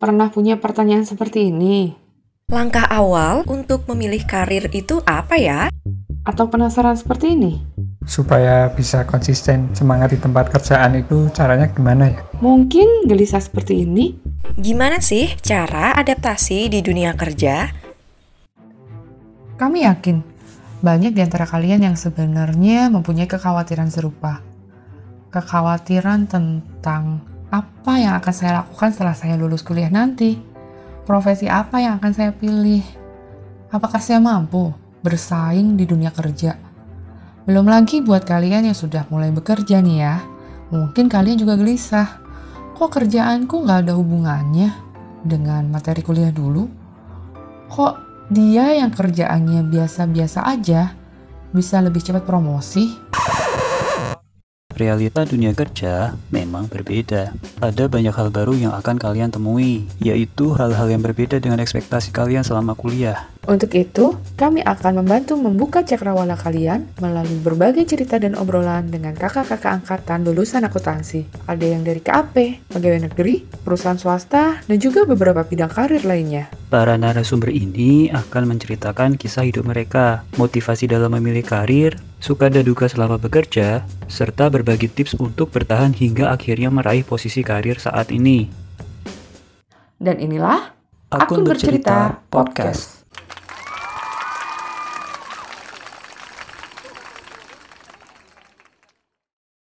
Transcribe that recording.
Pernah punya pertanyaan seperti ini? Langkah awal untuk memilih karir itu apa ya? Atau penasaran seperti ini? Supaya bisa konsisten semangat di tempat kerjaan itu caranya gimana ya? Mungkin gelisah seperti ini? Gimana sih cara adaptasi di dunia kerja? Kami yakin banyak di antara kalian yang sebenarnya mempunyai kekhawatiran serupa. Kekhawatiran tentang apa yang akan saya lakukan setelah saya lulus kuliah nanti Profesi apa yang akan saya pilih? Apakah saya mampu bersaing di dunia kerja? Belum lagi buat kalian yang sudah mulai bekerja nih ya. Mungkin kalian juga gelisah. Kok kerjaanku nggak ada hubungannya dengan materi kuliah dulu? Kok dia yang kerjaannya biasa-biasa aja bisa lebih cepat promosi? Realita dunia kerja memang berbeda. Ada banyak hal baru yang akan kalian temui, yaitu hal-hal yang berbeda dengan ekspektasi kalian selama kuliah. Untuk itu, kami akan membantu membuka cakrawala kalian melalui berbagai cerita dan obrolan dengan kakak-kakak angkatan lulusan akuntansi. Ada yang dari KAP, pegawai negeri, perusahaan swasta, dan juga beberapa bidang karir lainnya. Para narasumber ini akan menceritakan kisah hidup mereka, motivasi dalam memilih karir, suka dan duka selama bekerja, serta berbagi tips untuk bertahan hingga akhirnya meraih posisi karir saat ini. Dan inilah Akun Bercerita Podcast.